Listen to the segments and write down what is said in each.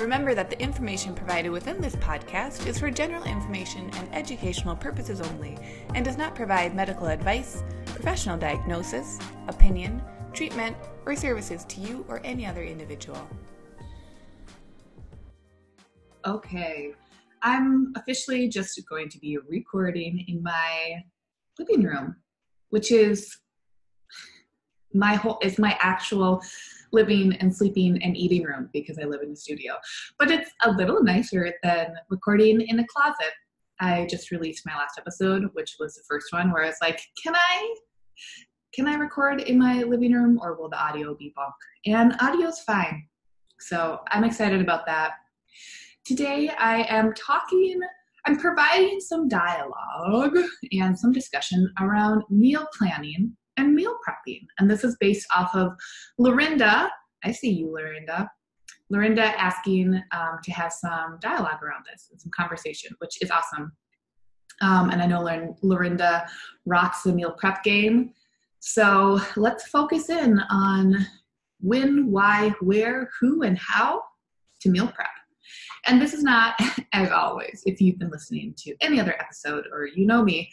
Remember that the information provided within this podcast is for general information and educational purposes only and does not provide medical advice, professional diagnosis, opinion, treatment, or services to you or any other individual. Okay, I'm officially just going to be recording in my living room, which is my whole is my actual living and sleeping and eating room because I live in a studio. But it's a little nicer than recording in a closet. I just released my last episode, which was the first one where I was like, can I can I record in my living room or will the audio be bunk? And audio's fine. So I'm excited about that. Today I am talking, I'm providing some dialogue and some discussion around meal planning and meal prepping. And this is based off of Lorinda. I see you, Lorinda. Lorinda asking um, to have some dialogue around this and some conversation, which is awesome. Um, and I know Lorinda rocks the meal prep game. So let's focus in on when, why, where, who, and how to meal prep. And this is not, as always, if you've been listening to any other episode or you know me,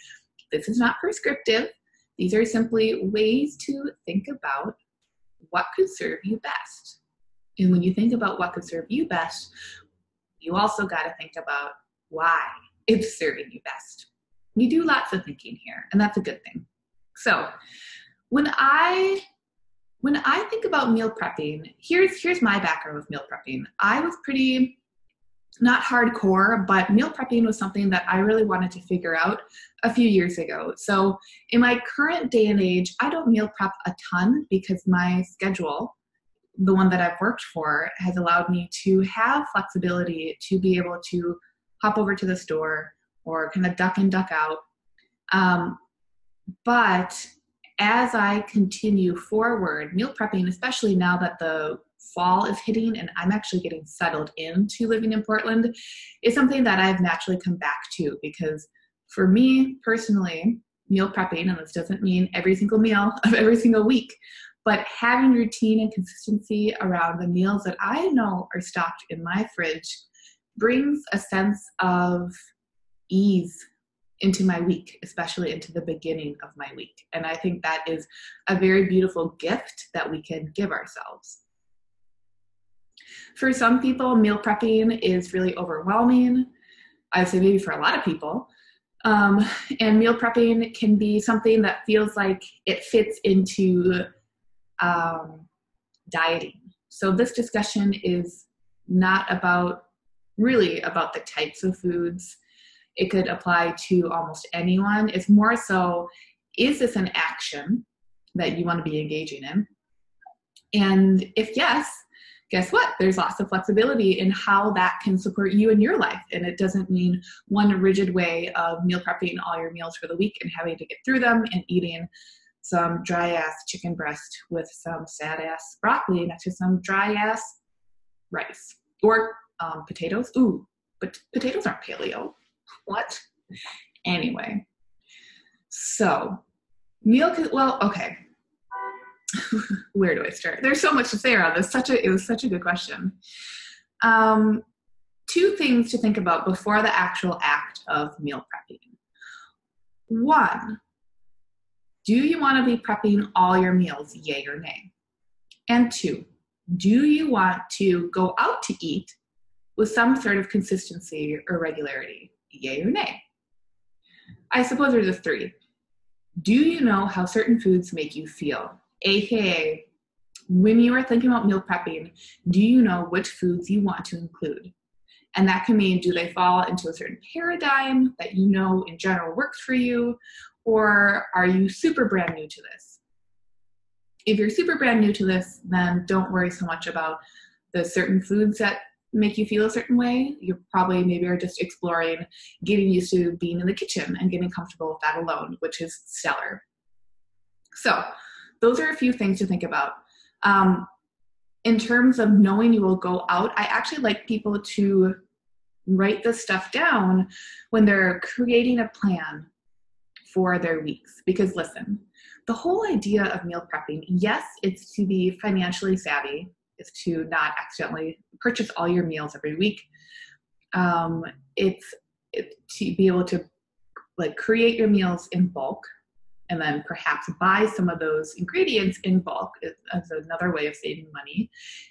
this is not prescriptive. These are simply ways to think about what could serve you best. And when you think about what could serve you best, you also got to think about why it's serving you best. We do lots of thinking here, and that's a good thing. So, when I when I think about meal prepping, here's here's my background with meal prepping. I was pretty not hardcore, but meal prepping was something that I really wanted to figure out a few years ago. So, in my current day and age, I don't meal prep a ton because my schedule, the one that I've worked for, has allowed me to have flexibility to be able to hop over to the store or kind of duck and duck out. Um, but as I continue forward, meal prepping, especially now that the fall is hitting and I'm actually getting settled into living in Portland is something that I've naturally come back to because for me personally, meal prepping, and this doesn't mean every single meal of every single week, but having routine and consistency around the meals that I know are stocked in my fridge brings a sense of ease into my week, especially into the beginning of my week. And I think that is a very beautiful gift that we can give ourselves. For some people, meal prepping is really overwhelming. I'd say maybe for a lot of people. Um, and meal prepping can be something that feels like it fits into um, dieting. So this discussion is not about really about the types of foods. It could apply to almost anyone. It's more so is this an action that you want to be engaging in? And if yes, guess what? There's lots of flexibility in how that can support you in your life. And it doesn't mean one rigid way of meal prepping all your meals for the week and having to get through them and eating some dry ass chicken breast with some sad ass broccoli next to some dry ass rice or um, potatoes. Ooh, but potatoes aren't paleo. What? Anyway, so meal, well, okay where do I start? There's so much to say around this. Such a it was such a good question. Um, two things to think about before the actual act of meal prepping. One, do you want to be prepping all your meals, yay or nay? And two, do you want to go out to eat with some sort of consistency or regularity, yay or nay? I suppose there's a three. Do you know how certain foods make you feel? AKA, when you are thinking about meal prepping, do you know which foods you want to include? And that can mean do they fall into a certain paradigm that you know in general works for you, or are you super brand new to this? If you're super brand new to this, then don't worry so much about the certain foods that make you feel a certain way. You probably maybe are just exploring getting used to being in the kitchen and getting comfortable with that alone, which is stellar. So, those are a few things to think about. Um, in terms of knowing you will go out, I actually like people to write this stuff down when they're creating a plan for their weeks. Because listen, the whole idea of meal prepping, yes, it's to be financially savvy, is to not accidentally purchase all your meals every week. Um, it's it, to be able to like create your meals in bulk and then perhaps buy some of those ingredients in bulk as another way of saving money.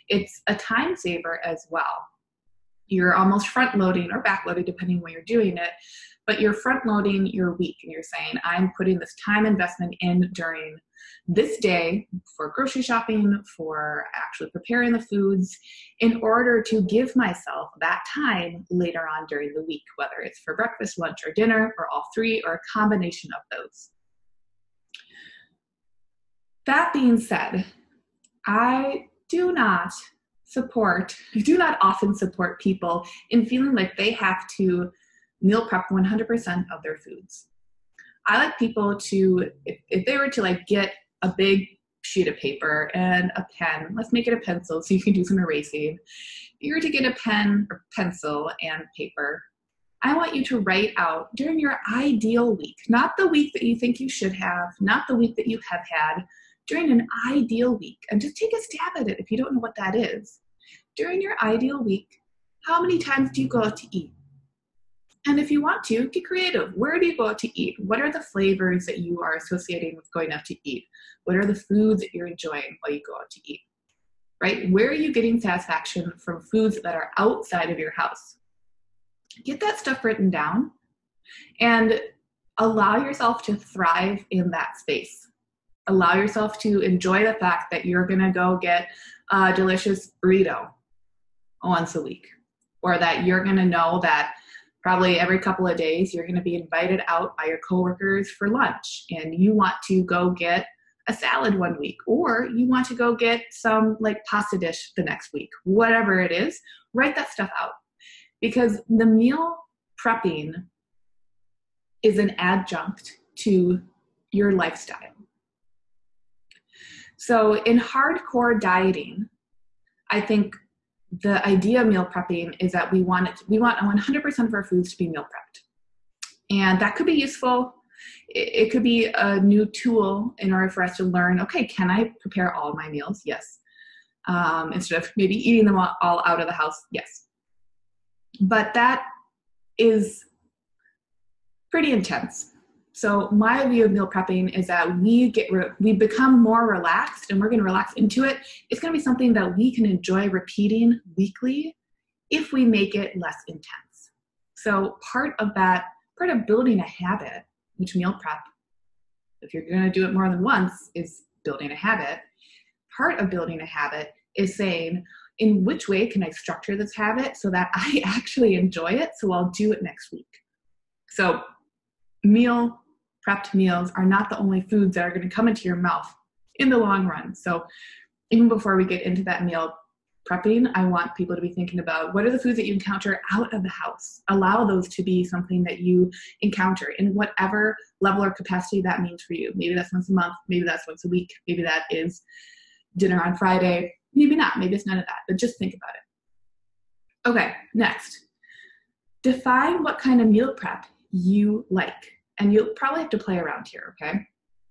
It's a time saver as well. You're almost front loading or back loading, depending when you're doing it, but you're front loading your week and you're saying, I'm putting this time investment in during this day for grocery shopping, for actually preparing the foods, in order to give myself that time later on during the week, whether it's for breakfast, lunch, or dinner, or all three, or a combination of those. That being said, I do not support, I do not often support people in feeling like they have to meal prep 100% of their foods. I like people to, if, if they were to like get a big sheet of paper and a pen, let's make it a pencil so you can do some erasing. If you were to get a pen or pencil and paper, I want you to write out during your ideal week, not the week that you think you should have, not the week that you have had, during an ideal week, and just take a stab at it if you don't know what that is. During your ideal week, how many times do you go out to eat? And if you want to, get creative. Where do you go out to eat? What are the flavors that you are associating with going out to eat? What are the foods that you're enjoying while you go out to eat? Right? Where are you getting satisfaction from foods that are outside of your house? Get that stuff written down and allow yourself to thrive in that space. Allow yourself to enjoy the fact that you're going to go get a delicious burrito once a week, or that you're going to know that probably every couple of days you're going to be invited out by your coworkers for lunch and you want to go get a salad one week or you want to go get some like pasta dish the next week whatever it is write that stuff out. Because the meal prepping is an adjunct to your lifestyle so in hardcore dieting i think the idea of meal prepping is that we want it, we want 100% of our foods to be meal prepped. And that could be useful. It, could be a new tool in order for us to learn, okay, can I prepare all my meals? Yes. Um, instead of maybe eating them all out of the house? Yes. But that is pretty intense. So my view of meal prepping is that we get re- we become more relaxed and we're going to relax into it. It's going to be something that we can enjoy repeating weekly if we make it less intense. So part of that part of building a habit, which meal prep if you're going to do it more than once is building a habit. Part of building a habit is saying in which way can I structure this habit so that I actually enjoy it so I'll do it next week. So meal prepped meals are not the only foods that are going to come into your mouth in the long run. So even before we get into that meal prepping, I want people to be thinking about what are the foods that you encounter out of the house. Allow those to be something that you encounter in whatever level or capacity that means for you. Maybe that's once a month, maybe that's once a week, maybe that is dinner on Friday, maybe not, maybe it's none of that, but just think about it. Okay, next. Define what kind of meal prep you like. And you'll probably have to play around here, okay?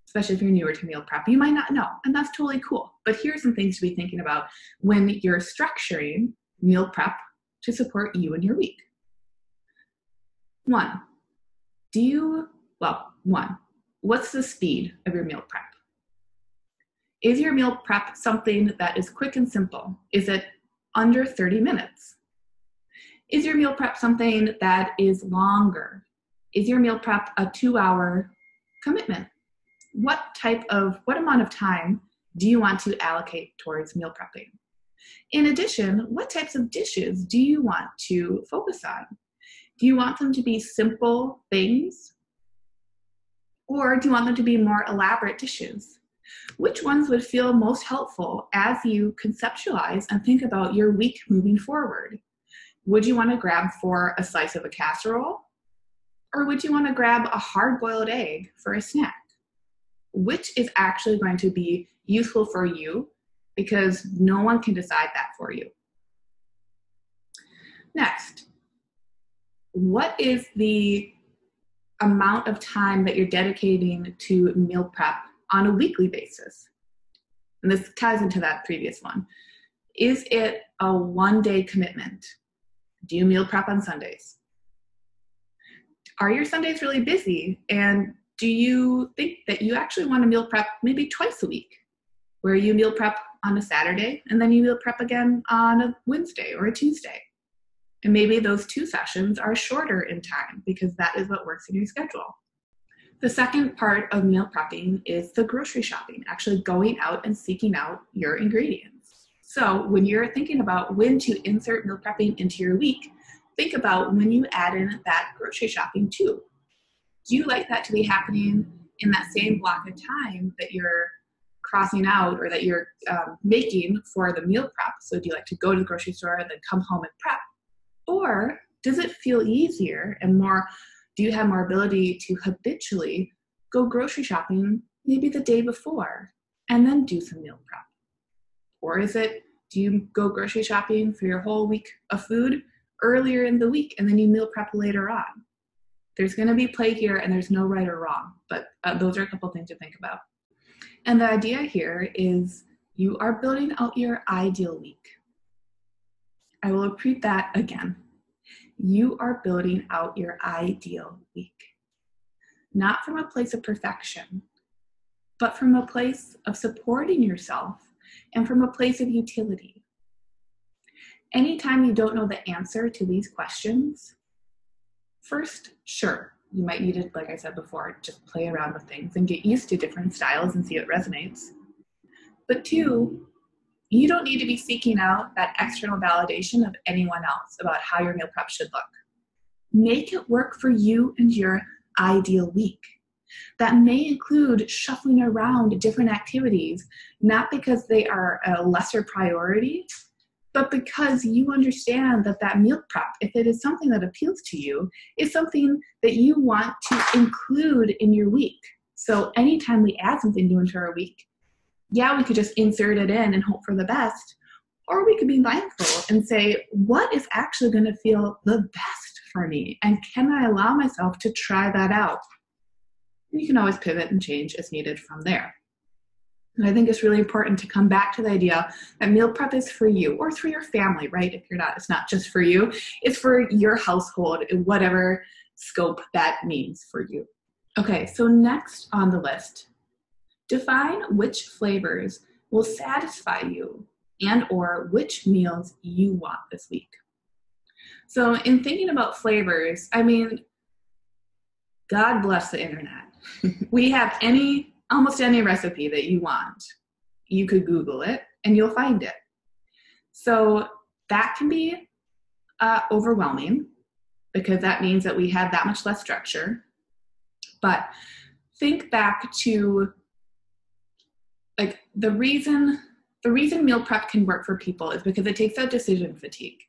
Especially if you're newer to meal prep. You might not know, and that's totally cool. But here's some things to be thinking about when you're structuring meal prep to support you and your week. One, do you, well, one, what's the speed of your meal prep? Is your meal prep something that is quick and simple? Is it under 30 minutes? Is your meal prep something that is longer? Is your meal prep a two hour commitment? What type of, what amount of time do you want to allocate towards meal prepping? In addition, what types of dishes do you want to focus on? Do you want them to be simple things? Or do you want them to be more elaborate dishes? Which ones would feel most helpful as you conceptualize and think about your week moving forward? Would you want to grab for a slice of a casserole? Or would you want to grab a hard boiled egg for a snack? which is actually going to be useful for you because no one can decide that for you. Next, what is the amount of time that you're dedicating to meal prep on a weekly basis? And this ties into that previous one. Is it a one day commitment? Do you meal prep on Sundays? Are your Sundays really busy? And do you think that you actually want to meal prep maybe twice a week, where you meal prep on a Saturday and then you meal prep again on a Wednesday or a Tuesday? And maybe those two sessions are shorter in time because that is what works in your schedule. The second part of meal prepping is the grocery shopping, actually going out and seeking out your ingredients. So, when you're thinking about when to insert meal prepping into your week, think about when you add in that grocery shopping too. Do you like that to be happening in that same block of time that you're crossing out or that you're um, making for the meal prep? So, do you like to go to the grocery store and then come home and prep? Or does it feel easier and more? Do you have more ability to habitually go grocery shopping maybe the day before and then do some meal prep? Or is it, do you go grocery shopping for your whole week of food earlier in the week and then you meal prep later on? There's going to be play here and there's no right or wrong, but uh, those are a couple things to think about. And the idea here is you are building out your ideal week. I will repeat that again. You are building out your ideal week, not from a place of perfection, but from a place of supporting yourself and from a place of utility. Anytime you don't know the answer to these questions, first, sure, you might need to, like I said before, just play around with things and get used to different styles and see what resonates. But two, you don't need to be seeking out that external validation of anyone else about how your meal prep should look. Make it work for you and your ideal week. That may include shuffling around different activities, not because they are a lesser priority, but because you understand that that meal prep, if it is something that appeals to you, is something that you want to include in your week. So anytime we add something new into our week, yeah, we could just insert it in and hope for the best. Or we could be mindful and say, what is actually going to feel the best for me? And can I allow myself to try that out? And you can always pivot and change as needed from there. And I think it's really important to come back to the idea that meal prep is for you or for your family, right? If you're not, it's not just for you, it's for your household, whatever scope that means for you. Okay, so next on the list Define which flavors will satisfy you and or which meals you want this week. So in thinking about flavors, I mean, God bless the internet. we have any, almost any recipe that you want. You could Google it and you'll find it. So that can be uh, overwhelming because that means that we have that much less structure. But think back to like the reason the reason meal prep can work for people is because it takes out decision fatigue.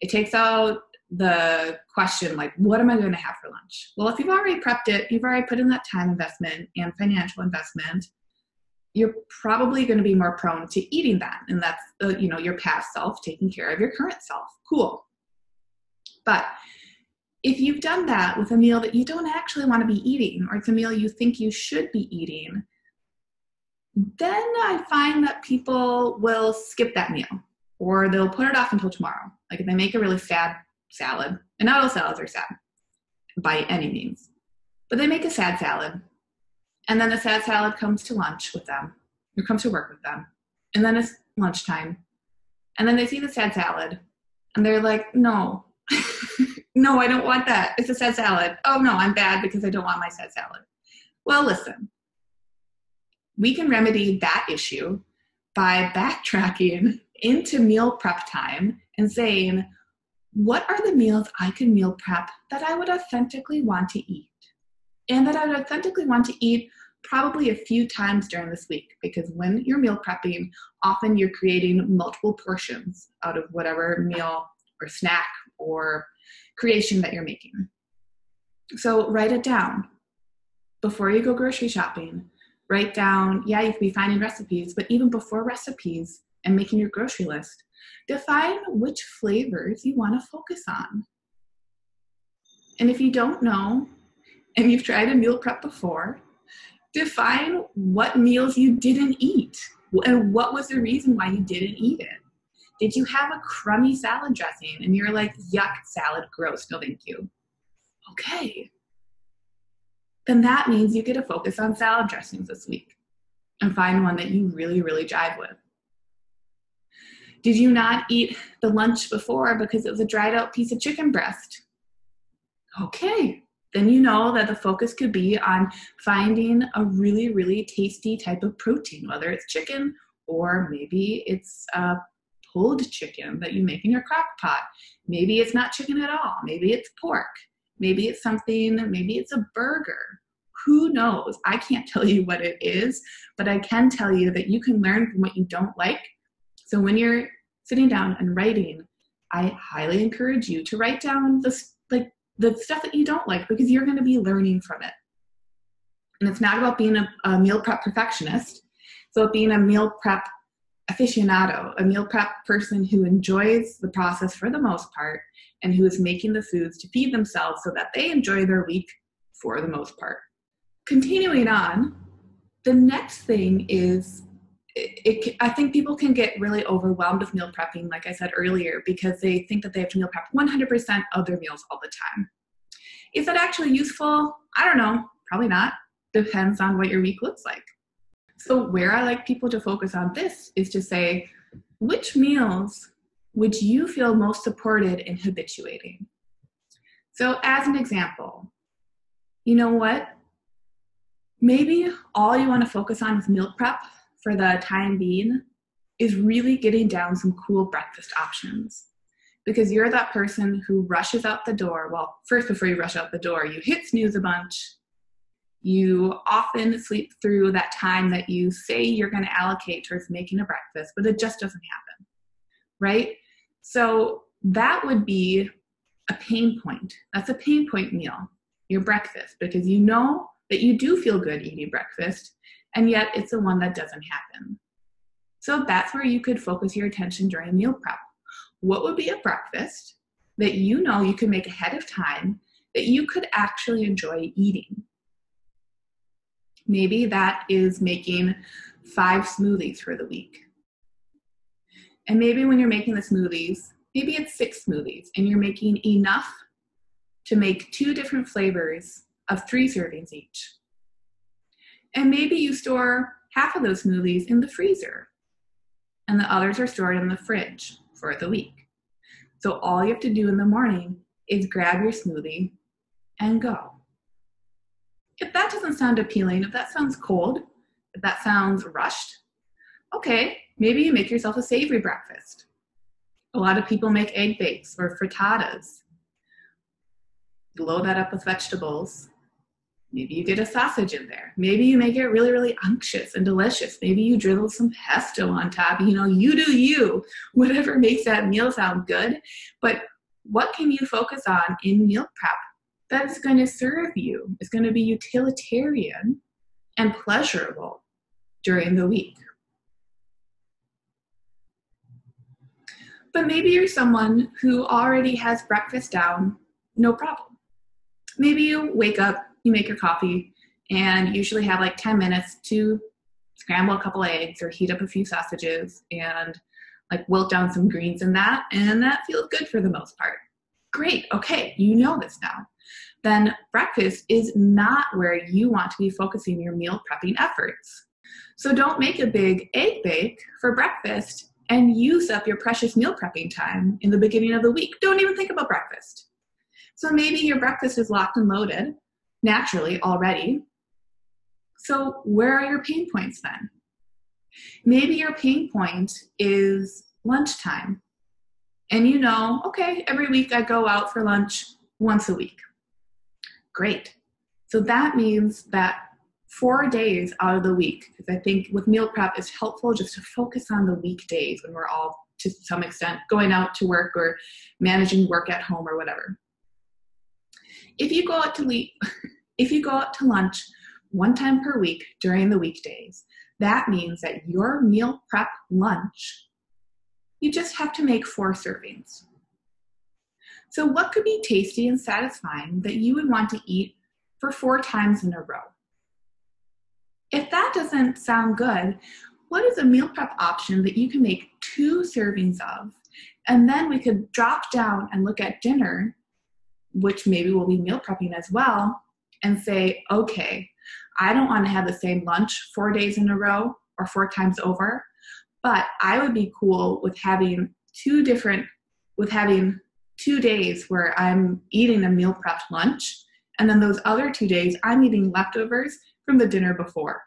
It takes out the question like what am i going to have for lunch? Well if you've already prepped it you've already put in that time investment and financial investment you're probably going to be more prone to eating that. And that's uh, you know your past self taking care of your current self. Cool. But if you've done that with a meal that you don't actually want to be eating or it's a meal you think you should be eating then I find that people will skip that meal or they'll put it off until tomorrow. Like if they make a really sad salad, and not all salads are sad by any means, but they make a sad salad, and then the sad salad comes to lunch with them, or comes to work with them, and then it's lunchtime, and then they see the sad salad, and they're like, no, no, I don't want that. It's a sad salad. Oh no, I'm bad because I don't want my sad salad. Well, listen, we can remedy that issue by backtracking into meal prep time and saying, what are the meals I can meal prep that I would authentically want to eat? And that I would authentically want to eat probably a few times during this week because when you're meal prepping, often you're creating multiple portions out of whatever meal or snack or creation that you're making. So write it down. Before you go grocery shopping, Write down, yeah, you can be finding recipes, but even before recipes and making your grocery list, define which flavors you want to focus on. And if you don't know, and you've tried a meal prep before, define what meals you didn't eat and what was the reason why you didn't eat it. Did you have a crummy salad dressing and you're like, yuck, salad, gross, no thank you? Okay. Then that means you get to focus on salad dressings this week and find one that you really, really jive with. Did you not eat the lunch before because it was a dried out piece of chicken breast? Okay, then you know that the focus could be on finding a really, really tasty type of protein, whether it's chicken or maybe it's a pulled chicken that you make in your crock pot. Maybe it's not chicken at all. Maybe it's pork. Maybe it's something, maybe it's a burger. Who knows? I can't tell you what it is, but I can tell you that you can learn from what you don't like. So when you're sitting down and writing, I highly encourage you to write down the like the stuff that you don't like because you're going to be learning from it. And it's not about being a, a meal prep perfectionist. So being a meal prep aficionado, a meal prep person who enjoys the process for the most part and who is making the foods to feed themselves so that they enjoy their week for the most part. Continuing on, the next thing is it, it, I think people can get really overwhelmed with meal prepping, like I said earlier, because they think that they have to meal prep 100% of their meals all the time. Is that actually useful? I don't know. Probably not. Depends on what your week looks like. So, where I like people to focus on this is to say, which meals would you feel most supported in habituating? So, as an example, you know what? Maybe all you want to focus on with meal prep for the time being is really getting down some cool breakfast options. Because you're that person who rushes out the door. Well, first, before you rush out the door, you hit snooze a bunch. You often sleep through that time that you say you're going to allocate towards making a breakfast, but it just doesn't happen. Right? So that would be a pain point. That's a pain point meal, your breakfast, because you know that you do feel good eating breakfast and yet it's the one that doesn't happen. So that's where you could focus your attention during meal prep. What would be a breakfast that you know you could make ahead of time that you could actually enjoy eating? Maybe that is making five smoothies for the week. And maybe when you're making the smoothies, maybe it's six smoothies and you're making enough to make two different flavors of three servings each. And maybe you store half of those smoothies in the freezer and the others are stored in the fridge for the week. So all you have to do in the morning is grab your smoothie and go. If that doesn't sound appealing, if that sounds cold, if that sounds rushed, okay, maybe you make yourself a savory breakfast. A lot of people make egg bakes or frittatas. Blow that up with vegetables Maybe you get a sausage in there. Maybe you make it really, really unctuous and delicious. Maybe you drizzle some pesto on top. You know, you do you, whatever makes that meal sound good. But what can you focus on in meal prep that's going to serve you? It's going to be utilitarian and pleasurable during the week. But maybe you're someone who already has breakfast down, no problem. Maybe you wake up you make your coffee and usually have like 10 minutes to scramble a couple eggs or heat up a few sausages and like wilt down some greens in that and that feels good for the most part. Great okay you know this now. Then breakfast is not where you want to be focusing your meal prepping efforts. So don't make a big egg bake for breakfast and use up your precious meal prepping time in the beginning of the week. Don't even think about breakfast. So maybe your breakfast is locked and loaded naturally already. So, where are your pain points then? Maybe your pain point is lunchtime. And you know, okay, every week I go out for lunch once a week. Great. So that means that four days out of the week, because I think with meal prep, it's helpful just to focus on the weekdays when we're all to some extent going out to work or managing work at home or whatever if you go out to eat, if you go out to lunch one time per week during the weekdays. That means that your meal prep lunch, you just have to make four servings. So, what could be tasty and satisfying that you would want to eat for four times in a row? If that doesn't sound good, what is a meal prep option that you can make two servings of? And then we could drop down and look at dinner, which maybe we'll be meal prepping as well, and say, okay, I don't want to have the same lunch four days in a row or four times over, but I would be cool with having two different, with having two days where I'm eating a meal prepped lunch, and then those other two days I'm eating leftovers from the dinner before.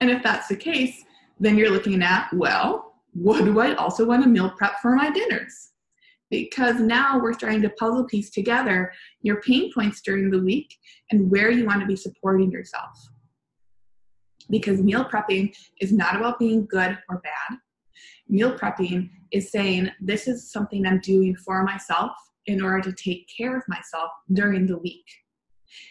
And if that's the case, then you're looking at, well, what do I also want to meal prep for my dinners? Because now we're starting to puzzle piece together your pain points during the week and where you want to be supporting yourself. Because meal prepping is not about being good or bad. Meal prepping is saying, this is something I'm doing for myself in order to take care of myself during the week.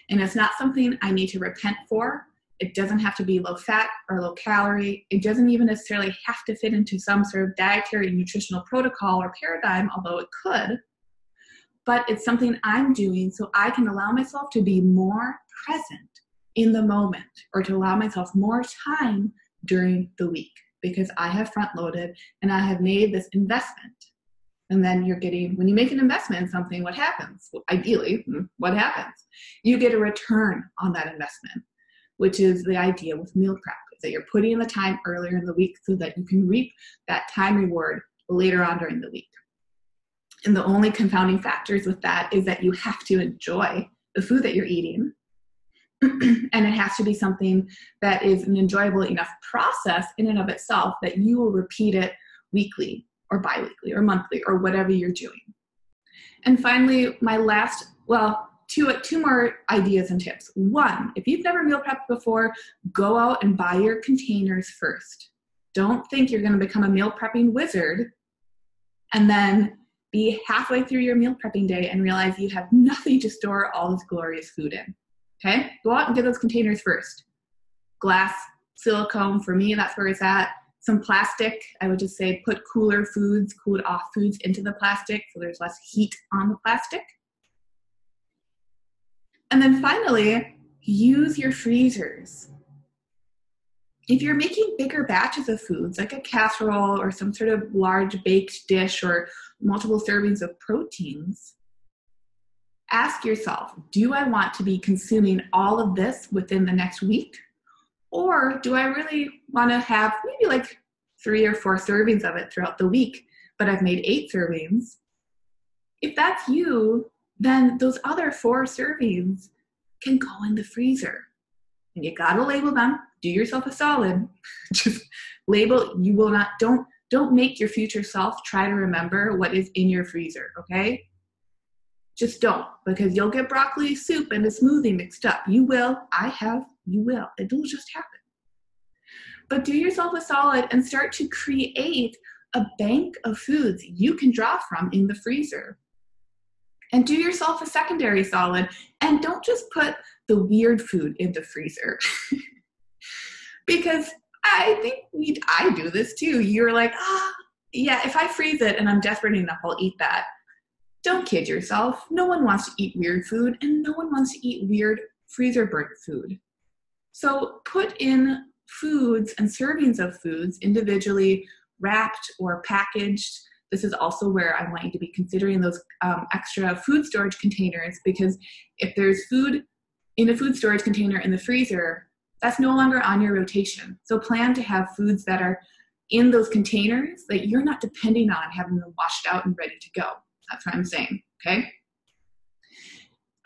And it's not something I need to repent for it doesn't have to be low fat or low calorie. It doesn't even necessarily have to fit into some sort of dietary nutritional protocol or paradigm, although it could. But it's something I'm doing so I can allow myself to be more present in the moment or to allow myself more time during the week because I have front loaded and I have made this investment. And then you're getting, when you make an investment in something, what happens? Well, ideally, hmm, what happens? You get a return on that investment which is the idea with meal prep that you're putting in the time earlier in the week so that you can reap that time reward later on during the week. And the only confounding factors with that is that you have to enjoy the food that you're eating. and it has to be something that is an enjoyable enough process in and of itself that you will repeat it weekly or biweekly or monthly or whatever you're doing. And finally, my last, well, two, two more ideas and tips. One, if you've never meal prepped before, go out and buy your containers first. Don't think you're going to become a meal prepping wizard and then be halfway through your meal prepping day and realize you have nothing to store all this glorious food in. Okay? Go out and get those containers first. Glass, silicone, for me, that's where it's at. Some plastic, I would just say put cooler foods, cooled off foods into the plastic so there's less heat on the plastic. And then finally, use your freezers. If you're making bigger batches of foods, like a casserole or some sort of large baked dish or multiple servings of proteins, ask yourself do I want to be consuming all of this within the next week? Or do I really want to have maybe like three or four servings of it throughout the week, but I've made eight servings? If that's you, then those other four servings can go in the freezer. And you gotta label them. Do yourself a solid. Just label. You will not. Don't don't make your future self try to remember what is in your freezer. Okay. Just don't, because you'll get broccoli soup and a smoothie mixed up. You will. I have. You will. It will just happen. But do yourself a solid and start to create a bank of foods you can draw from in the freezer and do yourself a secondary solid and don't just put the weird food in the freezer. Because i think we i do this too. You're like ah yeah if i freeze it and i'm desperate enough i'll eat that. Don't kid yourself. No one wants to eat weird food and no one wants to eat weird freezer burnt food. So put in foods and servings of foods individually wrapped or packaged this is also where I want you to be considering those um, extra food storage containers because if there's food in a food storage container in the freezer, that's no longer on your rotation. So plan to have foods that are in those containers that you're not depending on having them washed out and ready to go. That's what I'm saying, okay?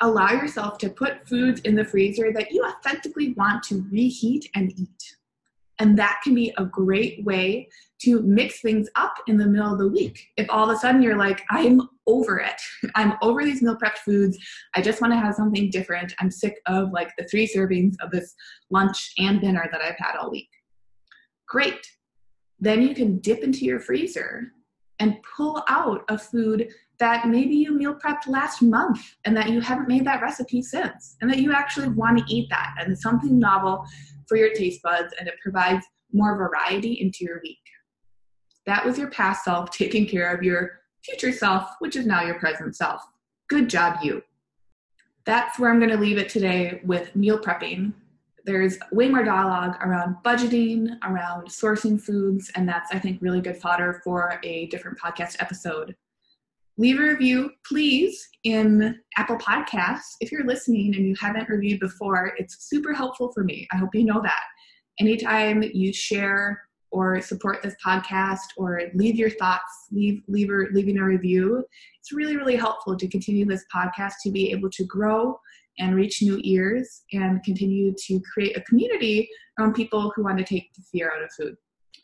Allow yourself to put foods in the freezer that you authentically want to reheat and eat. And that can be a great way to mix things up in the middle of the week. If all of a sudden you're like, I'm over it, I'm over these meal prepped foods, I just want to have something different, I'm sick of like the three servings of this lunch and dinner that I've had all week. Great. Then you can dip into your freezer and pull out a food that maybe you meal prepped last month and that you haven't made that recipe since, and that you actually want to eat that and something novel for your taste buds and it provides more variety into your week. That was your past self taking care of your future self, which is now your present self. Good job, you. That's where I'm going to leave it today with meal prepping. There's way more dialogue around budgeting, around sourcing foods, and that's, I think, really good fodder for a different podcast episode leave a review, please, in Apple Podcasts. If you're listening and you haven't reviewed before, it's super helpful for me. I hope you know that. Anytime you share or support this podcast or leave your thoughts, leave, leave leaving a review, it's really, really helpful to continue this podcast to be able to grow and reach new ears and continue to create a community around people who want to take the fear out of food.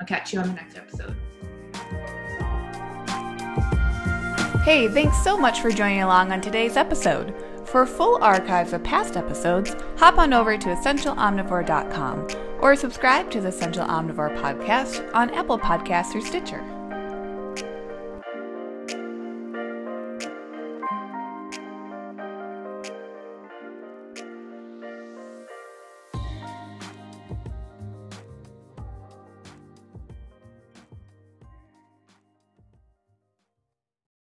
I'll catch you on the next episode. Hey, thanks so much for joining along on today's episode. For full archives of past episodes, hop on over to essentialomnivore.com or subscribe to the Essential Omnivore podcast on Apple Podcasts or Stitcher.